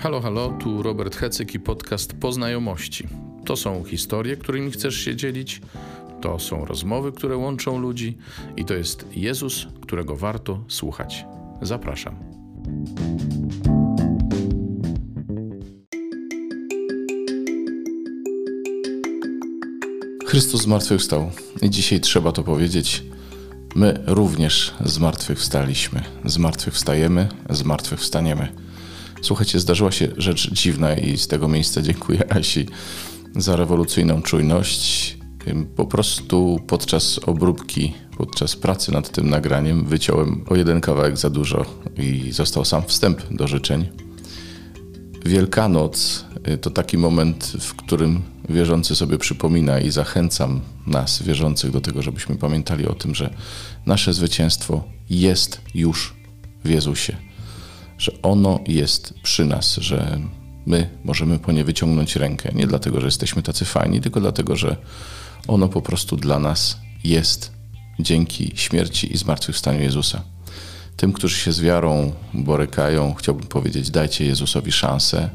Halo, halo, tu Robert Hecyk i podcast Poznajomości. To są historie, którymi chcesz się dzielić, to są rozmowy, które łączą ludzi i to jest Jezus, którego warto słuchać. Zapraszam. Chrystus zmartwychwstał i dzisiaj trzeba to powiedzieć. My również zmartwychwstaliśmy, zmartwychwstajemy, zmartwychwstaniemy. Słuchajcie, zdarzyła się rzecz dziwna i z tego miejsca dziękuję Asi za rewolucyjną czujność. Po prostu podczas obróbki, podczas pracy nad tym nagraniem wyciąłem o jeden kawałek za dużo i został sam wstęp do życzeń. Wielkanoc y, to taki moment, w którym wierzący sobie przypomina i zachęcam nas, wierzących, do tego, żebyśmy pamiętali o tym, że nasze zwycięstwo jest już w Jezusie że ono jest przy nas, że my możemy po nie wyciągnąć rękę. Nie dlatego, że jesteśmy tacy fajni, tylko dlatego, że ono po prostu dla nas jest dzięki śmierci i zmartwychwstaniu Jezusa. Tym, którzy się z wiarą borykają, chciałbym powiedzieć: dajcie Jezusowi szansę.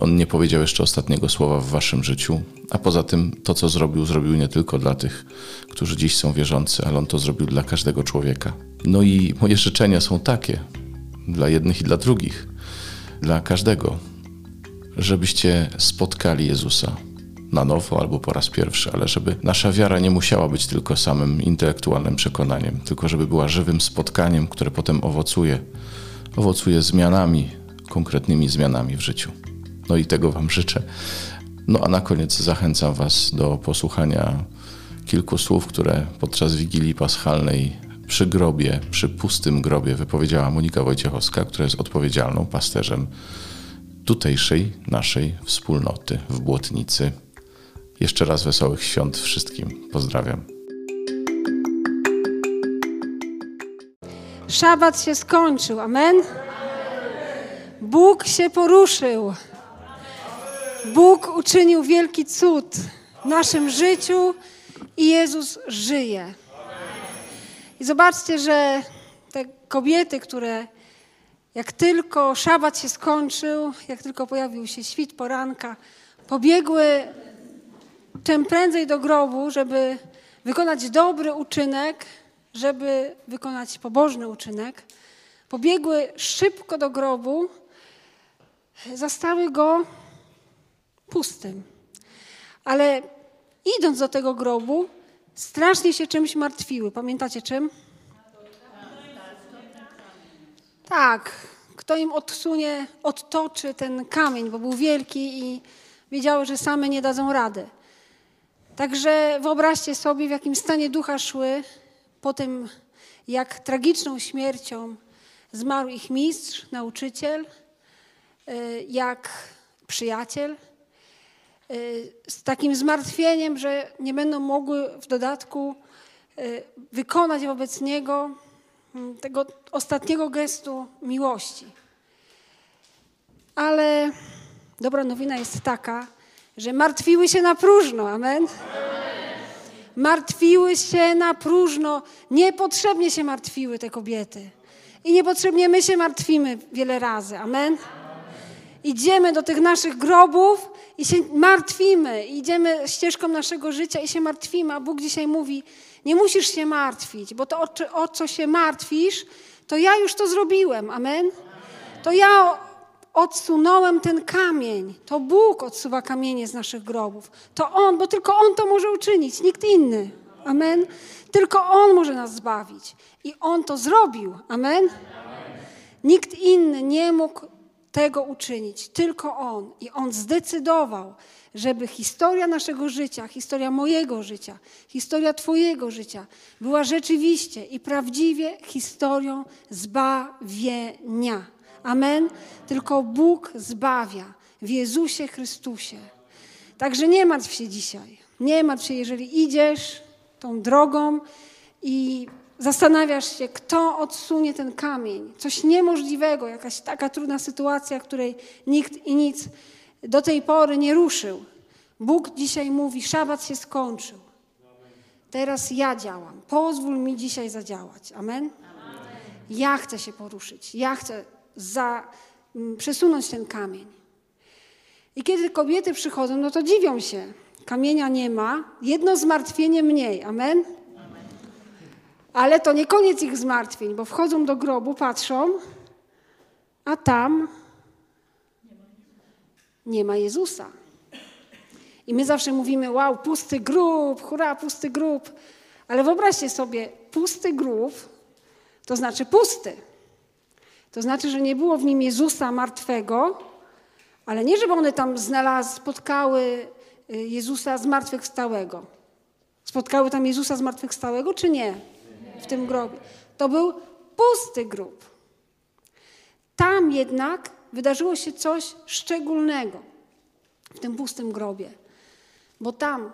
On nie powiedział jeszcze ostatniego słowa w waszym życiu, a poza tym to, co zrobił, zrobił nie tylko dla tych, którzy dziś są wierzący, ale on to zrobił dla każdego człowieka. No i moje życzenia są takie, dla jednych i dla drugich, dla każdego, żebyście spotkali Jezusa na nowo albo po raz pierwszy, ale żeby nasza wiara nie musiała być tylko samym intelektualnym przekonaniem, tylko żeby była żywym spotkaniem, które potem owocuje, owocuje zmianami, konkretnymi zmianami w życiu. No i tego Wam życzę. No a na koniec zachęcam Was do posłuchania kilku słów, które podczas Wigilii Paschalnej przy grobie, przy pustym grobie wypowiedziała Monika Wojciechowska, która jest odpowiedzialną pasterzem tutejszej naszej wspólnoty w Błotnicy. Jeszcze raz wesołych świąt wszystkim. Pozdrawiam. Szabat się skończył. Amen. Bóg się poruszył. Bóg uczynił wielki cud w naszym życiu i Jezus żyje. I zobaczcie, że te kobiety, które jak tylko szabat się skończył, jak tylko pojawił się świt poranka, pobiegły czym prędzej do grobu, żeby wykonać dobry uczynek, żeby wykonać pobożny uczynek. Pobiegły szybko do grobu, zastały go pustym. Ale idąc do tego grobu, strasznie się czymś martwiły. Pamiętacie czym? Tak, kto im odsunie, odtoczy ten kamień, bo był wielki i wiedziały, że same nie dadzą rady. Także wyobraźcie sobie, w jakim stanie ducha szły po tym, jak tragiczną śmiercią zmarł ich mistrz, nauczyciel, y, jak przyjaciel, z takim zmartwieniem, że nie będą mogły w dodatku y, wykonać wobec Niego mm, tego ostatniego gestu miłości. Ale dobra nowina jest taka, że martwiły się na próżno. Amen. Martwiły się na próżno. Niepotrzebnie się martwiły te kobiety. I niepotrzebnie my się martwimy wiele razy. Amen. Idziemy do tych naszych grobów i się martwimy, idziemy ścieżką naszego życia i się martwimy, a Bóg dzisiaj mówi, nie musisz się martwić, bo to o, o co się martwisz, to ja już to zrobiłem, amen? To ja odsunąłem ten kamień, to Bóg odsuwa kamienie z naszych grobów. To On, bo tylko On to może uczynić, nikt inny, amen? Tylko On może nas zbawić i On to zrobił, amen? Nikt inny nie mógł tego uczynić, tylko On. I On zdecydował, żeby historia naszego życia, historia mojego życia, historia Twojego życia była rzeczywiście i prawdziwie historią zbawienia. Amen? Tylko Bóg zbawia w Jezusie Chrystusie. Także nie martw się dzisiaj. Nie martw się, jeżeli idziesz tą drogą i Zastanawiasz się, kto odsunie ten kamień. Coś niemożliwego, jakaś taka trudna sytuacja, której nikt i nic do tej pory nie ruszył. Bóg dzisiaj mówi: Szabat się skończył. Teraz ja działam. Pozwól mi dzisiaj zadziałać. Amen? Ja chcę się poruszyć. Ja chcę za, mm, przesunąć ten kamień. I kiedy kobiety przychodzą, no to dziwią się. Kamienia nie ma, jedno zmartwienie mniej. Amen? Ale to nie koniec ich zmartwień, bo wchodzą do grobu, patrzą, a tam nie ma Jezusa. I my zawsze mówimy, wow, pusty grób, hurra, pusty grób. Ale wyobraźcie sobie, pusty grób to znaczy pusty. To znaczy, że nie było w nim Jezusa martwego, ale nie, żeby one tam znalazły, spotkały y, Jezusa zmartwychwstałego. Spotkały tam Jezusa zmartwychwstałego, czy nie? W tym grobie. To był pusty grób. Tam jednak wydarzyło się coś szczególnego w tym pustym grobie, bo tam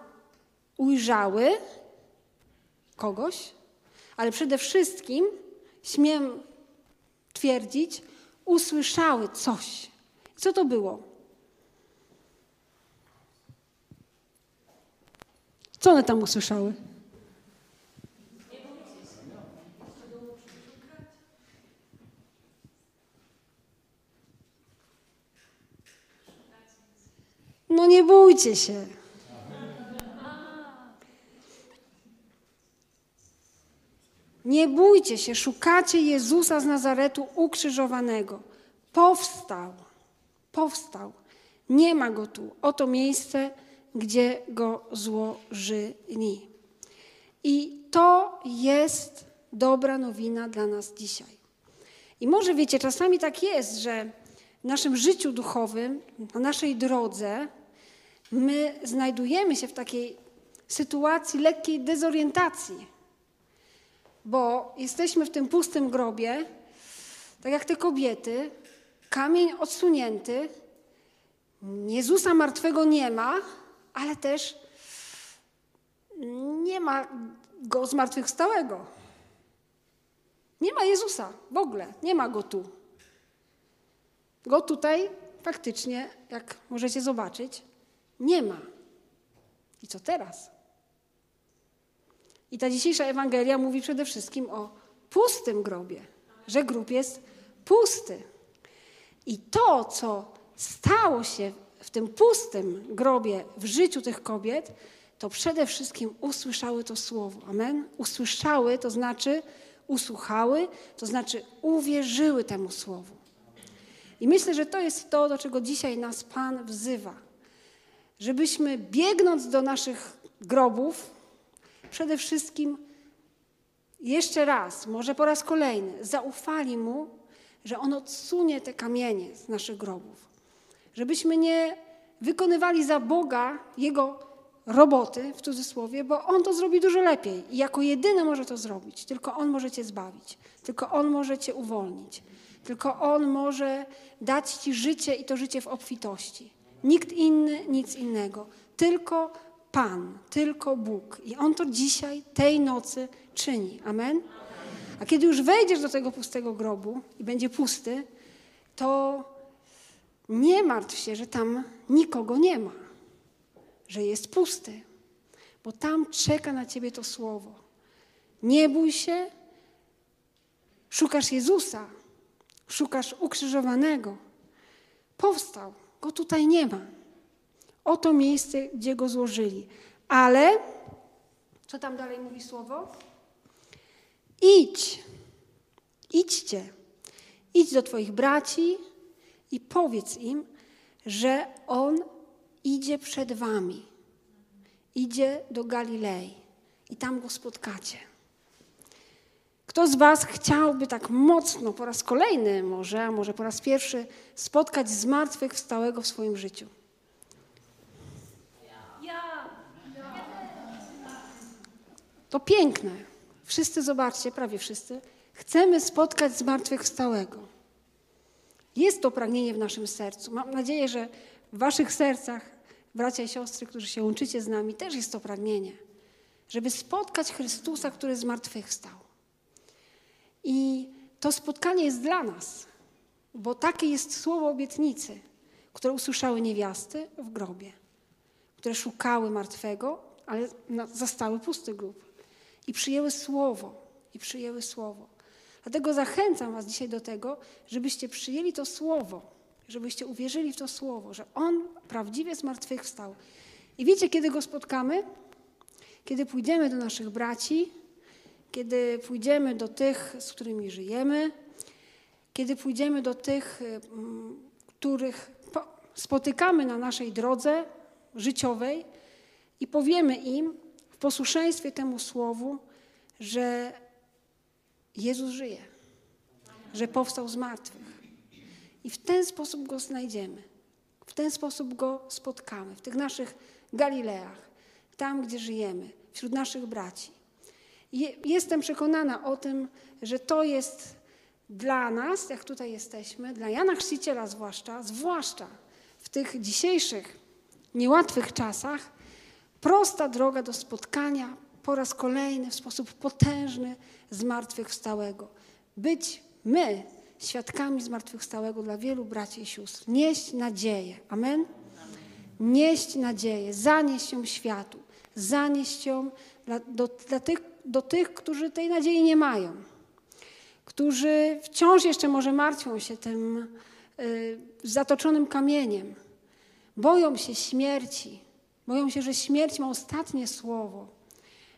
ujrzały kogoś, ale przede wszystkim, śmiem twierdzić, usłyszały coś. Co to było? Co one tam usłyszały? No bójcie się. Nie bójcie się, szukacie Jezusa z Nazaretu ukrzyżowanego. Powstał, powstał. Nie ma go tu. Oto miejsce, gdzie go złożyli. I to jest dobra nowina dla nas dzisiaj. I może wiecie, czasami tak jest, że w naszym życiu duchowym, na naszej drodze, my znajdujemy się w takiej sytuacji lekkiej dezorientacji, bo jesteśmy w tym pustym grobie, tak jak te kobiety, kamień odsunięty, Jezusa martwego nie ma, ale też nie ma go zmartwychwstałego. Nie ma Jezusa w ogóle, nie ma go tu. Go tutaj faktycznie, jak możecie zobaczyć, nie ma. I co teraz? I ta dzisiejsza Ewangelia mówi przede wszystkim o pustym grobie, że grób jest pusty. I to, co stało się w tym pustym grobie w życiu tych kobiet, to przede wszystkim usłyszały to słowo. Amen? Usłyszały, to znaczy usłuchały, to znaczy uwierzyły temu słowu. I myślę, że to jest to, do czego dzisiaj nas Pan wzywa żebyśmy biegnąc do naszych grobów, przede wszystkim jeszcze raz, może po raz kolejny, zaufali Mu, że On odsunie te kamienie z naszych grobów. Żebyśmy nie wykonywali za Boga Jego roboty, w cudzysłowie, bo On to zrobi dużo lepiej i jako jedyny może to zrobić. Tylko On może Cię zbawić, tylko On może Cię uwolnić, tylko On może dać Ci życie i to życie w obfitości. Nikt inny, nic innego. Tylko Pan, tylko Bóg. I On to dzisiaj, tej nocy czyni. Amen? A kiedy już wejdziesz do tego pustego grobu i będzie pusty, to nie martw się, że tam nikogo nie ma, że jest pusty, bo tam czeka na ciebie to słowo. Nie bój się, szukasz Jezusa, szukasz ukrzyżowanego. Powstał. Go tutaj nie ma. Oto miejsce, gdzie go złożyli. Ale, co tam dalej mówi słowo? Idź, idźcie, idź do Twoich braci i powiedz im, że On idzie przed Wami, idzie do Galilei i tam go spotkacie. Kto z Was chciałby tak mocno, po raz kolejny może, a może po raz pierwszy, spotkać zmartwychwstałego w swoim życiu? To piękne. Wszyscy zobaczcie, prawie wszyscy. Chcemy spotkać zmartwychwstałego. Jest to pragnienie w naszym sercu. Mam nadzieję, że w Waszych sercach, bracia i siostry, którzy się łączycie z nami, też jest to pragnienie, żeby spotkać Chrystusa, który zmartwychwstał. I to spotkanie jest dla nas, bo takie jest słowo obietnicy, które usłyszały niewiasty w grobie, które szukały martwego, ale zastały pusty grób i przyjęły słowo, i przyjęły słowo. Dlatego zachęcam Was dzisiaj do tego, żebyście przyjęli to słowo żebyście uwierzyli w to słowo, że On prawdziwie zmartwychwstał. I wiecie, kiedy Go spotkamy? Kiedy pójdziemy do naszych braci, kiedy pójdziemy do tych, z którymi żyjemy, kiedy pójdziemy do tych, mm, których spotykamy na naszej drodze życiowej i powiemy im w posłuszeństwie temu słowu, że Jezus żyje, że powstał z martwych. I w ten sposób go znajdziemy. W ten sposób go spotkamy, w tych naszych Galileach, tam, gdzie żyjemy, wśród naszych braci. Jestem przekonana o tym, że to jest dla nas, jak tutaj jesteśmy, dla Jana Chrzciciela zwłaszcza, zwłaszcza w tych dzisiejszych niełatwych czasach, prosta droga do spotkania po raz kolejny w sposób potężny zmartwychwstałego. Być my świadkami zmartwychwstałego dla wielu braci i sióstr. Nieść nadzieję. Amen? Nieść nadzieję, zanieść ją światu, zanieść ją dla, do, dla tych, do tych, którzy tej nadziei nie mają, którzy wciąż jeszcze może martwią się tym y, zatoczonym kamieniem, boją się śmierci, boją się, że śmierć ma ostatnie słowo,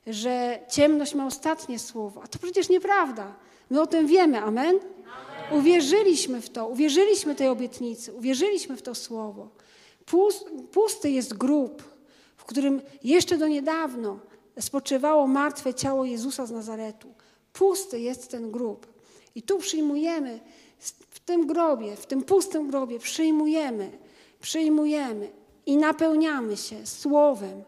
że ciemność ma ostatnie słowo. A to przecież nieprawda. My o tym wiemy, amen? Uwierzyliśmy w to, uwierzyliśmy tej obietnicy, uwierzyliśmy w to słowo. Pusty jest grób, w którym jeszcze do niedawno spoczywało martwe ciało Jezusa z Nazaretu. Pusty jest ten grób. I tu przyjmujemy, w tym grobie, w tym pustym grobie, przyjmujemy, przyjmujemy i napełniamy się słowem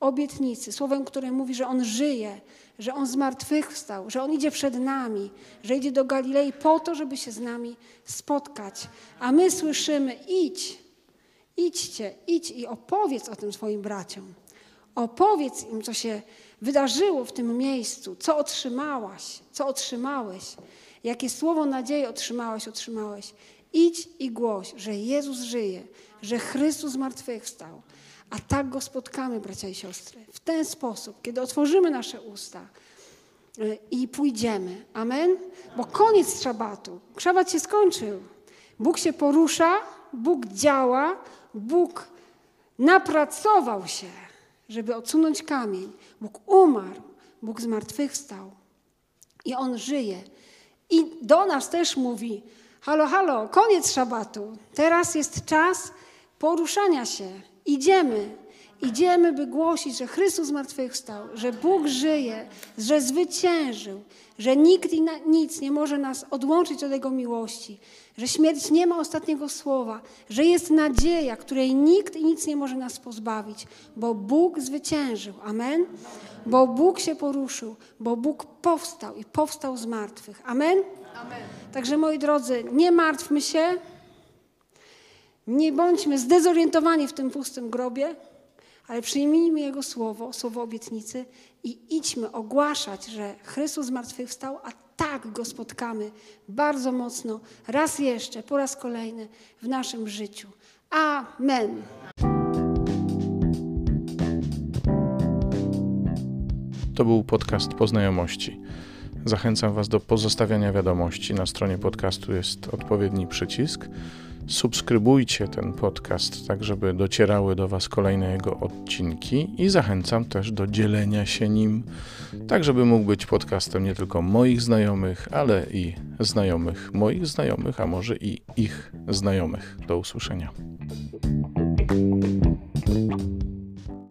obietnicy, słowem, które mówi, że On żyje, że On zmartwychwstał, że On idzie przed nami, że idzie do Galilei po to, żeby się z nami spotkać. A my słyszymy: idź, idźcie, idź i opowiedz o tym swoim braciom. Opowiedz im, co się wydarzyło w tym miejscu, co otrzymałaś, co otrzymałeś, jakie słowo nadziei otrzymałaś, otrzymałeś. Idź i głoś, że Jezus żyje, że Chrystus zmartwychwstał. A tak go spotkamy, bracia i siostry, w ten sposób, kiedy otworzymy nasze usta y, i pójdziemy. Amen? Bo koniec szabatu. Szabat się skończył. Bóg się porusza, Bóg działa, Bóg napracował się, żeby odsunąć kamień. Bóg umarł, Bóg zmartwychwstał i On żyje. I do nas też mówi, halo, halo, koniec szabatu. Teraz jest czas poruszania się. Idziemy. Idziemy, by głosić, że Chrystus zmartwychwstał, że Bóg żyje, że zwyciężył, że nikt i nic nie może nas odłączyć od Jego miłości, że śmierć nie ma ostatniego słowa, że jest nadzieja, której nikt i nic nie może nas pozbawić, bo Bóg zwyciężył. Amen? Bo Bóg się poruszył, bo Bóg powstał i powstał z martwych. Amen? Amen. Także moi drodzy, nie martwmy się, nie bądźmy zdezorientowani w tym pustym grobie, ale przyjmijmy Jego słowo, słowo obietnicy i idźmy ogłaszać, że Chrystus zmartwychwstał, a tak Go spotkamy bardzo mocno, raz jeszcze, po raz kolejny w naszym życiu. Amen. To był podcast Poznajomości. Zachęcam Was do pozostawiania wiadomości. Na stronie podcastu jest odpowiedni przycisk subskrybujcie ten podcast, tak żeby docierały do Was kolejne jego odcinki i zachęcam też do dzielenia się nim, tak żeby mógł być podcastem nie tylko moich znajomych, ale i znajomych moich znajomych, a może i ich znajomych. Do usłyszenia.